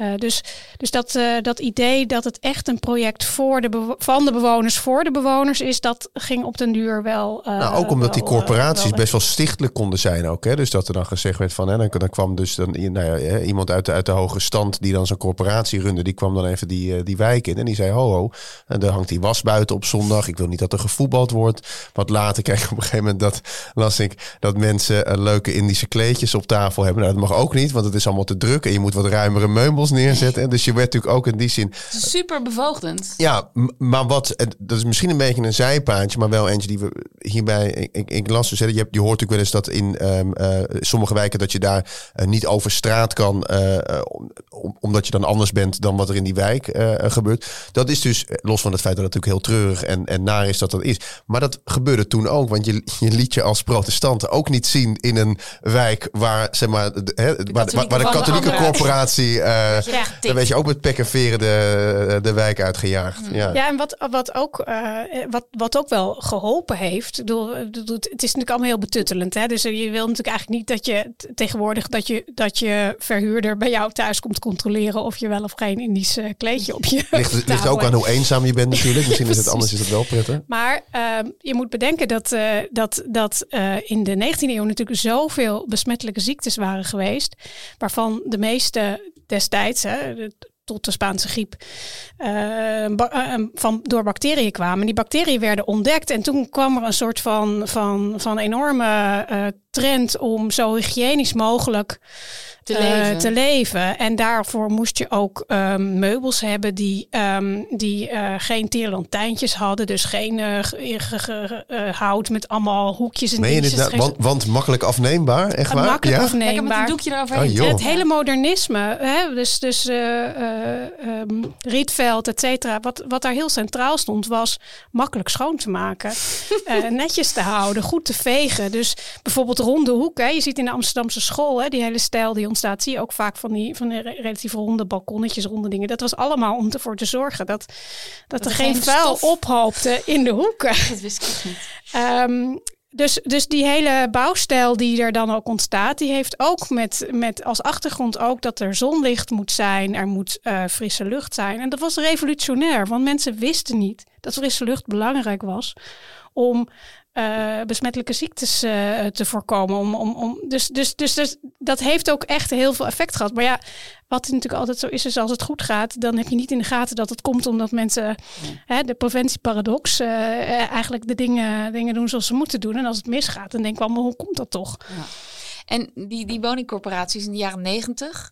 Uh, dus dus dat, uh, dat idee dat het echt een project voor de van de bewoners voor de bewoners is, dat ging op den duur wel. Uh, nou, ook omdat die corporaties best wel stichtelijk konden zijn ook. Hè? Dus dat er dan gezegd werd van, hè, dan, dan kwam dus dan, nou ja, iemand uit de, uit de hoge stand die dan zo'n corporatie runde, die kwam dan even die, die wijk in en die zei, ho ho, en dan hangt die was buiten op zondag. Ik wil niet dat er gevoetbald wordt. Wat later ik op een gegeven moment dat, las ik, dat mensen leuke Indische kleedjes op tafel hebben. Nou, dat mag ook niet, want het is allemaal te druk en je moet wat ruimere meubels neerzetten. Dus je werd natuurlijk ook in die zin. Super bevoogdend. Ja, maar wat, dat is misschien een beetje een zijpaadje, maar wel eentje die we hierbij. Ik, ik las dus, hè, je, hebt, je hoort natuurlijk wel eens dat in um, uh, sommige wijken dat je daar uh, niet over straat kan, uh, om, omdat je dan anders bent dan wat er in die wijk gebeurt. Dat is dus, los van het feit dat het natuurlijk heel treurig en, en naar is dat dat is. Maar dat gebeurde toen ook, want je, je liet je als protestanten ook niet zien in een wijk waar, zeg maar, hè, waar, waar, waar, de katholieke corporatie dan weet je ook met pek en veren de, de wijk uitgejaagd. Ja, ja en wat, wat, ook, uh, wat, wat ook wel geholpen heeft. Bedoel, het is natuurlijk allemaal heel betuttelend. Hè? Dus je wil natuurlijk eigenlijk niet dat je tegenwoordig dat je, dat je verhuurder bij jou thuis komt controleren of je wel of geen Indisch kleedje op je. Ligt, ligt ook aan hoe eenzaam je bent natuurlijk. Misschien is het anders is het wel prettig. Maar uh, je moet bedenken dat, uh, dat, dat uh, in de 19e eeuw natuurlijk zoveel besmettelijke ziektes waren geweest. Waarvan de meeste destijds, hè, tot de Spaanse griep, uh, van, door bacteriën kwamen. Die bacteriën werden ontdekt en toen kwam er een soort van, van, van enorme uh, trend om zo hygiënisch mogelijk te leven. Te leven. En daarvoor moest je ook um, meubels hebben die, um, die uh, geen tierlantijntjes hadden. Dus geen uh, hout met allemaal hoekjes en Meen je dit nou, want, want, makkelijk afneembaar, echt waar? Makkelijk ja? afneembaar. Met een doekje eroverheen. Oh, het hele modernisme, hè? dus, dus um, Rietveld, et cetera. Wat, wat daar heel centraal stond, was makkelijk schoon te maken. netjes te houden, goed te vegen. Dus bijvoorbeeld ronde hoeken. Je ziet in de Amsterdamse school, hè, die hele stijl die ontstaat, zie je ook vaak van die, van die relatief ronde balkonnetjes, ronde dingen. Dat was allemaal om ervoor te zorgen dat, dat, er geen vuil ophoopte in de hoeken. Dat wist ik niet. Um, dus, dus die hele bouwstijl die er dan ook ontstaat, die heeft ook met, met als achtergrond ook dat er zonlicht moet zijn, er moet uh, frisse lucht zijn. En dat was revolutionair, want mensen wisten niet dat frisse lucht belangrijk was om uh, besmettelijke ziektes uh, te voorkomen. Om, om, om, dus, dus, dus, dus dat heeft ook echt heel veel effect gehad. Maar ja, wat natuurlijk altijd zo is, is als het goed gaat, dan heb je niet in de gaten dat het komt omdat mensen hè, de preventieparadox uh, eigenlijk de dingen, dingen doen zoals ze moeten doen. En als het misgaat, dan denk ik wel, maar hoe komt dat toch? Ja. En die, die woningcorporaties in de jaren negentig,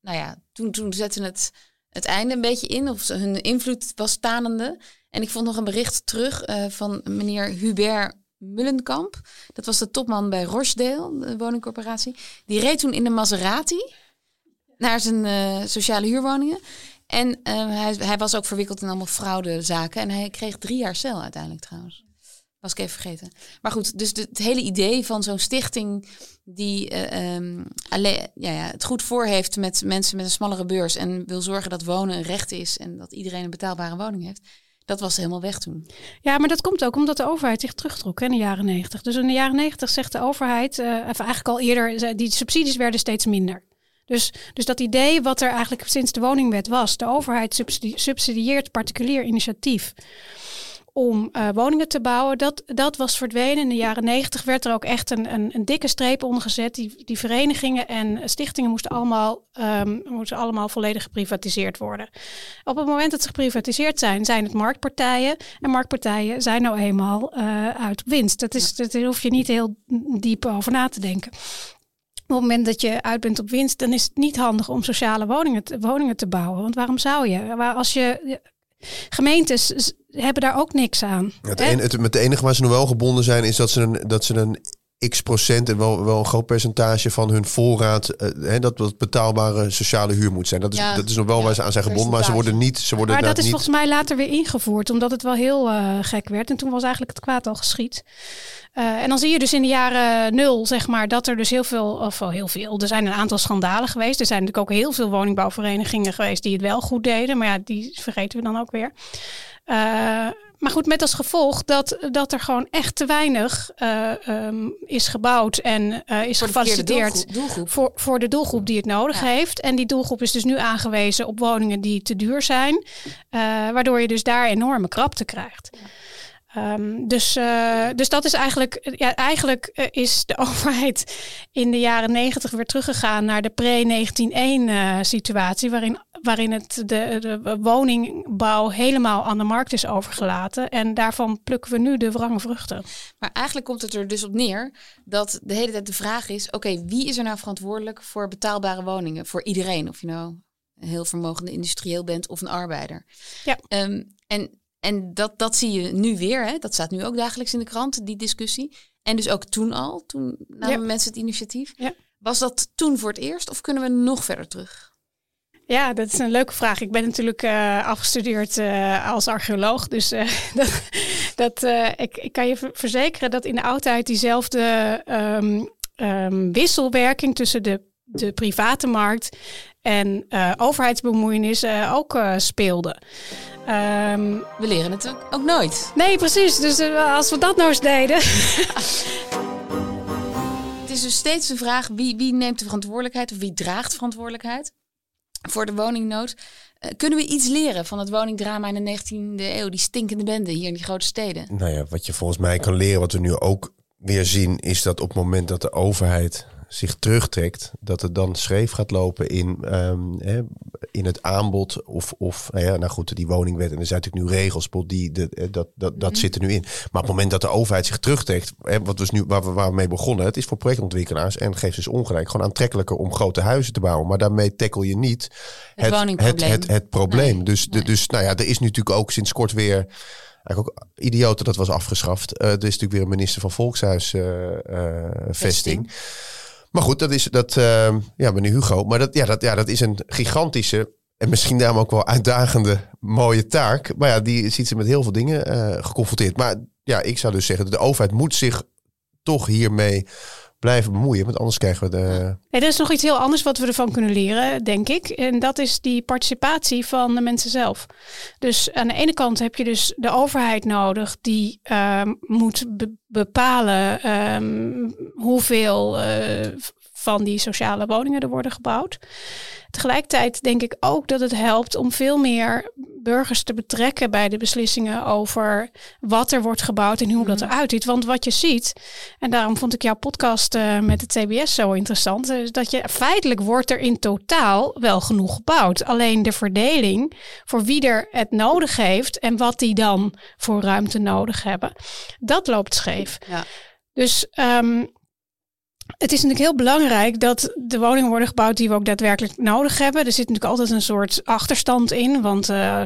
nou ja, toen, toen zetten het het einde een beetje in, of hun invloed was stanende. En ik vond nog een bericht terug uh, van meneer Hubert Mullenkamp. Dat was de topman bij Rochdale, de woningcorporatie. Die reed toen in de Maserati naar zijn uh, sociale huurwoningen. En uh, hij, hij, was ook verwikkeld in allemaal fraudezaken. En hij kreeg drie jaar cel uiteindelijk trouwens. Was ik even vergeten. Maar goed, dus het hele idee van zo'n stichting die um, alleen, ja, ja, het goed voor heeft met mensen met een smallere beurs en wil zorgen dat wonen een recht is en dat iedereen een betaalbare woning heeft dat was helemaal weg toen. Ja, maar dat komt ook omdat de overheid zich terugtrok in de jaren negentig. Dus in de jaren negentig zegt de overheid, uh, eigenlijk al eerder, die subsidies werden steeds minder. Dus, dus dat idee wat er eigenlijk sinds de woningwet was, de overheid subsidieert particulier initiatief om uh, woningen te bouwen, dat, dat was verdwenen. In de jaren negentig werd er ook echt een, een, een, dikke streep ondergezet. Die, die verenigingen en stichtingen moesten allemaal, um, moesten allemaal volledig geprivatiseerd worden. Op het moment dat ze geprivatiseerd zijn, zijn het marktpartijen. En marktpartijen zijn nou eenmaal uh, uit winst. Dat, is, dat hoef je niet heel diep over na te denken. Op het moment dat je uit bent op winst, dan is het niet handig om sociale woningen te, woningen te bouwen. Want waarom zou je? Als je gemeentes hebben daar ook niks aan. Het, en, het, met het enige waar ze nog wel gebonden zijn, is dat ze een, dat ze een x procent en wel, wel een groot percentage van hun voorraad, uh, hè, dat wat betaalbare sociale huur moet zijn. Dat is, dat is nog wel waar ze aan zijn gebonden, maar ze worden niet. Ze worden maar dat is volgens mij later weer ingevoerd, omdat het wel heel uh, gek werd. En toen was eigenlijk het kwaad al geschied. Uh, en dan zie je dus in de jaren nul, zeg maar, dat er dus heel veel, of wel heel veel, er zijn een aantal schandalen geweest. Er zijn natuurlijk ook heel veel woningbouwverenigingen geweest die het wel goed deden, maar ja, die vergeten we dan ook weer. Maar goed, met als gevolg dat, dat er gewoon echt te weinig uh, um, is gebouwd en uh, is voor gefaciliteerd doelgroep, Voor, voor de doelgroep die het nodig ja. heeft. En die doelgroep is dus nu aangewezen op woningen die te duur zijn, waardoor je dus daar enorme krapte krijgt. Ja. Um, dus, uh, dus dat is eigenlijk, ja, eigenlijk uh, is de overheid in de jaren negentig weer teruggegaan naar de pre-1901 uh, situatie, waarin, waarin het de, de woningbouw helemaal aan de markt is overgelaten. En daarvan plukken we nu de wrange vruchten. Maar eigenlijk komt het er dus op neer dat de hele tijd de vraag is: oké, okay, wie is er nou verantwoordelijk voor betaalbare woningen? Voor iedereen, of je nou een heel vermogende industrieel bent of een arbeider. Ja. Um, en en dat, dat zie je nu weer. Hè? Dat staat nu ook dagelijks in de krant, die discussie. En dus ook toen al, toen namen ja. mensen het initiatief. Ja. Was dat toen voor het eerst of kunnen we nog verder terug? Ja, dat is een leuke vraag. Ik ben natuurlijk uh, afgestudeerd uh, als archeoloog. Dus uh, dat, dat, ik, ik kan je verzekeren dat in de oudheid diezelfde um, um, wisselwerking tussen de, de private markt en overheidsbemoeienis ook speelde. Um, we leren het ook, ook nooit. Nee, precies. Dus uh, als we dat nou eens deden. het is dus steeds de vraag wie, wie neemt de verantwoordelijkheid of wie draagt verantwoordelijkheid voor de woningnood. Uh, kunnen we iets leren van het woningdrama in de 19e eeuw, die stinkende bende hier in die grote steden? Nou ja, wat je volgens mij kan leren, wat we nu ook weer zien, is dat op het moment dat de overheid zich terugtrekt, dat het dan scheef gaat lopen in, um, hè, in het aanbod. Of, of nou ja, nou goed, die woningwet. En er zijn natuurlijk nu regels, die, de, eh, dat, dat, dat mm zit er nu in. Maar op het moment dat de overheid zich terugtrekt, hè, wat was nu, waar, we, waar we mee begonnen, het is voor projectontwikkelaars en geeft dus ongelijk, gewoon aantrekkelijker om grote huizen te bouwen. Maar daarmee tackle je niet het, het, het, het, het probleem. Nee, dus, nee. Dus nou ja, er is nu natuurlijk ook sinds kort weer eigenlijk ook idioot dat dat was afgeschaft. Uh, er is natuurlijk weer een minister van Volkshuisvesting. Uh, uh, maar goed, dat is dat, uh, ja, meneer Hugo. Maar dat, ja, dat, ja, dat is een gigantische en misschien daarom ook wel uitdagende mooie taak. Maar ja, die ziet ze met heel veel dingen uh, geconfronteerd. Maar ja, ik zou dus zeggen, de overheid moet zich toch hiermee blijven bemoeien. Want anders krijgen we de... Er is nog iets heel anders wat we ervan kunnen leren, denk ik. En dat is die participatie van de mensen zelf. Dus aan de ene kant heb je dus de overheid nodig die ehm, moet bepalen ehm, hoeveel uh, van die sociale woningen er worden gebouwd. Tegelijkertijd denk ik ook dat het helpt om veel meer burgers te betrekken bij de beslissingen over wat er wordt gebouwd en hoe dat mhm. eruit ziet. Want wat je ziet, en daarom vond ik jouw podcast uh, met de TBS zo interessant, is dat je feitelijk wordt er in totaal wel genoeg gebouwd. Alleen de verdeling voor wie er het nodig heeft en wat die dan voor ruimte nodig hebben, dat loopt scheef. Ja. Dus um, het is natuurlijk heel belangrijk dat de woningen worden gebouwd die we ook daadwerkelijk nodig hebben. Er zit natuurlijk altijd een soort achterstand in. Want uh,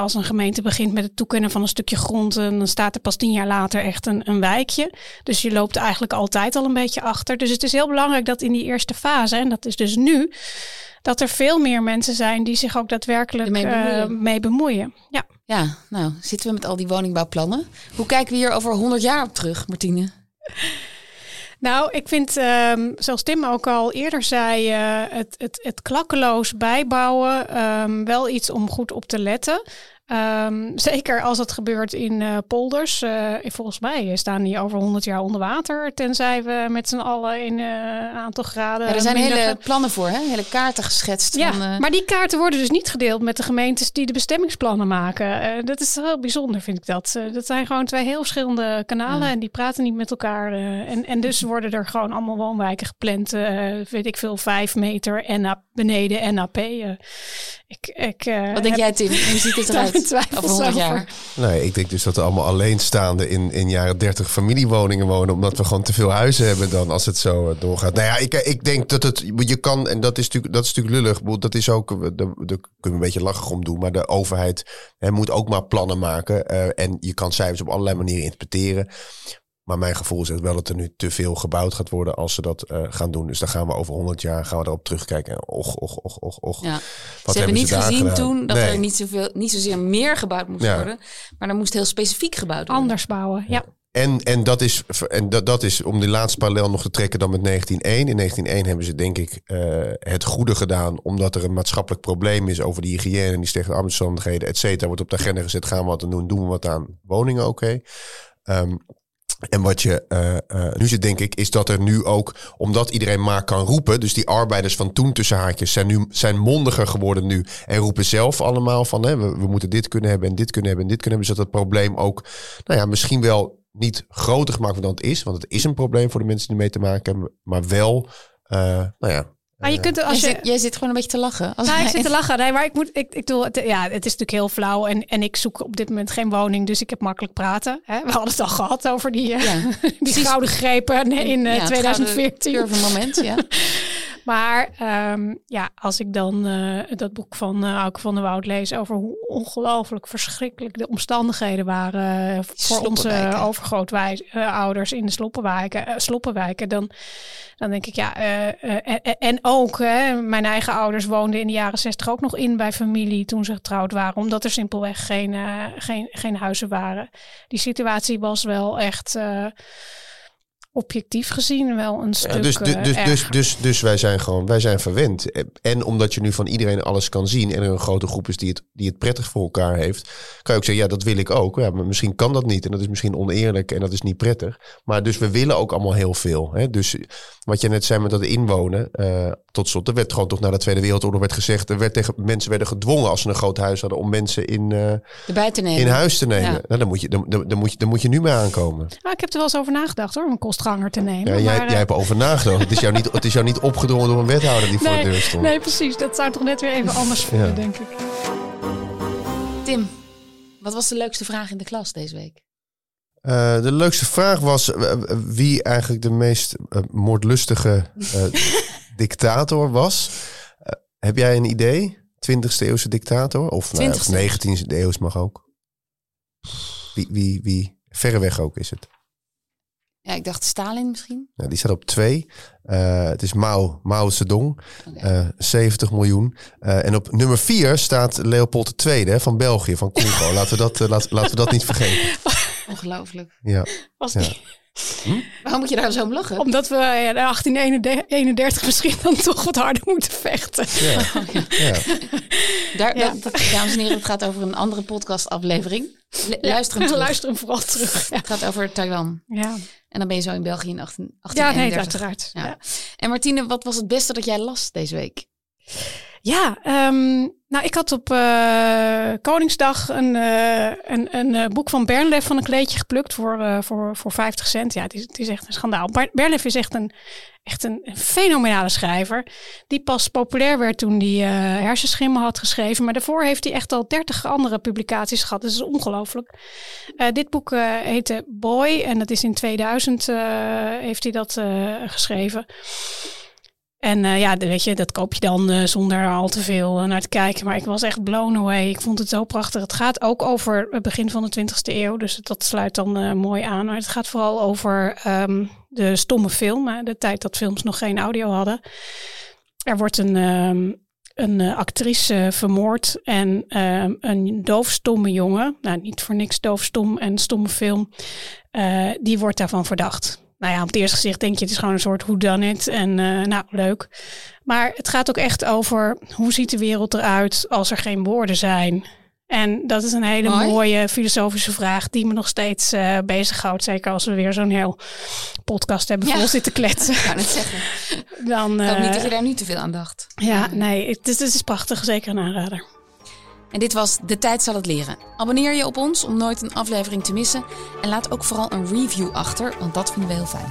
als een gemeente begint met het toekennen van een stukje grond, dan staat er pas tien jaar later echt een, een wijkje. Dus je loopt eigenlijk altijd al een beetje achter. Dus het is heel belangrijk dat in die eerste fase, en dat is dus nu, dat er veel meer mensen zijn die zich ook daadwerkelijk mee bemoeien. Uh, mee bemoeien. Ja. ja, nou zitten we met al die woningbouwplannen. Hoe kijken we hier over 100 jaar op terug, Martine? Nou, ik vind, um, zoals Tim ook al eerder zei, uh, het, het, het klakkeloos bijbouwen um, wel iets om goed op te letten. Um, zeker als het gebeurt in uh, polders. Uh, volgens mij staan die over 100 jaar onder water. Tenzij we met z'n allen in een uh, aantal graden. Ja, er zijn hele plannen voor, hè? hele kaarten geschetst. Ja, van, maar die kaarten worden dus niet gedeeld met de gemeentes die de bestemmingsplannen maken. dat is heel bijzonder, vind ik dat. dat zijn gewoon twee heel verschillende kanalen en die praten niet met elkaar. en, en dus worden er gewoon allemaal woonwijken gepland. weet ik veel, vijf meter en naar beneden NAP. Ik, ik, Wat denk jij, Tim? Hoe ziet het eruit? over. Jaar. Nee, ik denk dus dat er allemaal alleenstaande in, in jaren 30 familiewoningen wonen. Omdat we gewoon te veel huizen hebben dan als het zo eh, doorgaat. Nou ja, ik, ik denk dat het, je kan, en dat is natuurlijk, dat is natuurlijk lullig. Dat is ook, daar kunnen we een beetje lachig om doen. Maar de overheid hè, moet ook maar plannen maken. Uh, en je kan cijfers op allerlei manieren interpreteren. Maar mijn gevoel zegt wel dat er nu te veel gebouwd gaat worden als ze dat uh, gaan doen. Dus dan gaan we over 100 jaar gaan we erop terugkijken. En och, och, och, och, och. Ja. Wat ze hebben niet gezien gedaan? toen dat er niet, zoveel, niet zozeer meer gebouwd moest worden. Maar er moest heel specifiek gebouwd worden. Anders bouwen, ja. En, en, dat is, en dat, dat is om die laatste parallel nog te trekken dan met 1901. In 1901 hebben ze denk ik uh, het goede gedaan. Omdat er een maatschappelijk probleem is over die hygiëne en die slechte arbeidsomstandigheden, et cetera. Wordt op de agenda gezet. Gaan we wat aan doen? Doen we wat aan woningen? Oké. Okay. Um, en wat je uh, uh, nu zit, denk ik, is dat er nu ook, omdat iedereen maar kan roepen, dus die arbeiders van toen tussen haakjes zijn nu zijn mondiger geworden nu. En roepen zelf allemaal van, hè, we, we moeten dit kunnen hebben en dit kunnen hebben en dit kunnen hebben, zodat het probleem ook, nou ja, misschien wel niet groter gemaakt dan het is, want het is een probleem voor de mensen die mee te maken hebben, maar wel, uh, nou ja, maar je kunt, als je, zit, jij zit gewoon een beetje te lachen. Als nou, ik zit te lachen. Nee, maar ik moet, ik, ik doe, het, ja, het is natuurlijk heel flauw. En, en ik zoek op dit moment geen woning, dus ik heb makkelijk praten. Hè? We hadden het al gehad over die, ja. die gouden grepen in ja, 2014. Een moment, ja. Maar um, ja, als ik dan uh, dat boek van uh, Auke van der Woud lees over hoe ongelooflijk verschrikkelijk de omstandigheden waren uh, voor onze overgrootouders in de sloppenwijken, sloppenwijken, dan, dan denk ik ja. En, en, ook, hè, mijn eigen ouders woonden in de jaren zestig ook nog in bij familie toen ze getrouwd waren, omdat er simpelweg geen, geen, geen huizen waren. Die situatie was wel echt objectief gezien wel een stuk. Ja, dus, dus, dus, dus, dus, dus wij zijn gewoon, wij zijn verwend. En omdat je nu van iedereen alles kan zien en er een grote groep is die het, die het prettig voor elkaar heeft, kan je ook zeggen, ja, dat wil ik ook. Ja, maar misschien kan dat niet en dat is misschien oneerlijk en dat is niet prettig. Maar dus we willen ook allemaal heel veel. Hè? Dus wat je net zei met dat inwonen, uh, tot slot, er werd gewoon toch na de Tweede Wereldoorlog werd gezegd, er werd tegen mensen werden gedwongen als ze een groot huis hadden om mensen in, uh, te nemen. in huis te nemen. Nou, dan, moet je, dan, dan, moet je, dan moet je nu mee aankomen. Nou, ik heb er wel eens over nagedacht hoor, om kost te nemen. Ja, jij, jij hebt over nagedacht. het, is jou niet, het is jou niet opgedrongen door een wethouder die voor de deur stond. Nee, precies. Dat zou toch net weer even anders voelen, denk ik. Tim, wat was de leukste vraag in de klas deze week? Uh, de leukste vraag was uh, wie eigenlijk de meest uh, moordlustige dictator was. heb jij een idee? 20e eeuwse dictator? Of, nou, of 19e eeuw mag ook. Wie, wie, wie? Verreweg ook is het. Ja, ik dacht Stalin misschien. Ja, die staat op twee. Uh, het is Mao, Mao Zedong. Okay. Uh, 70 miljoen. Uh, en op nummer vier staat Leopold II van België, van Congo. laten, we dat, uh, laten, laten we dat niet vergeten. Ongelooflijk. Ja. Was Ja. die- Waarom moet je daar zo om lachen? Omdat we ja, in 1831 misschien dan toch wat harder moeten vechten. Ja. ja. Daar, Ja. dat, dat- dames en heren, het gaat over een andere podcastaflevering. Lu- Luister hem terug. Luister hem vooral terug. Het gaat over Taiwan. ja. En dan ben je zo in België in 18, ja nee, 1831. uiteraard. En Martine, wat was het beste dat jij las deze week? Ja, ehm, nou, ik had op eh, Koningsdag een, eh, een, een eh, boek van Bernlef van een kleedje geplukt voor, voor, voor 50 cent. Ja, het is, het is echt een schandaal. Ber- Bernlef is echt een, echt een, fenomenale schrijver. Die pas populair werd toen hij hersenschimmen had geschreven. Maar daarvoor heeft hij echt al 30 andere publicaties gehad. Dat is ongelooflijk. Dit boek heette Boy en dat is in 2000 eh, heeft hij dat geschreven. En eh, ja, weet je, dat koop je dan eh, zonder al te veel eh, naar te kijken. Maar ik was echt blown away. Ik vond het zo prachtig. Het gaat ook over het begin van de 20e eeuw. Dus dat sluit dan mooi aan. Maar het gaat vooral over ehm, de stomme film. De tijd dat films nog geen audio hadden. Er wordt een, ehm, een actrice vermoord. En ehm, een doofstomme jongen. Nou, niet voor niks doofstom en stomme film. die wordt daarvan verdacht nou ja, op het eerste gezicht denk je het is gewoon een soort hoe dan het en eh, nou leuk. Maar het gaat ook echt over hoe ziet de wereld eruit als er geen woorden zijn. En dat is een hele Mooi. mooie filosofische vraag die me nog steeds eh bezighoudt. Zeker als we weer zo'n heel podcast hebben Ja. vol zitten kletsen. Ik wou net zeggen. Dan, Ik hoop niet eh, dat je daar nu te veel aan dacht. ja, nee, het is, het is prachtig. Zeker een aanrader. En dit was De Tijd zal het leren. Abonneer je op ons om nooit een aflevering te missen. En laat ook vooral een review achter, want dat vinden we heel fijn.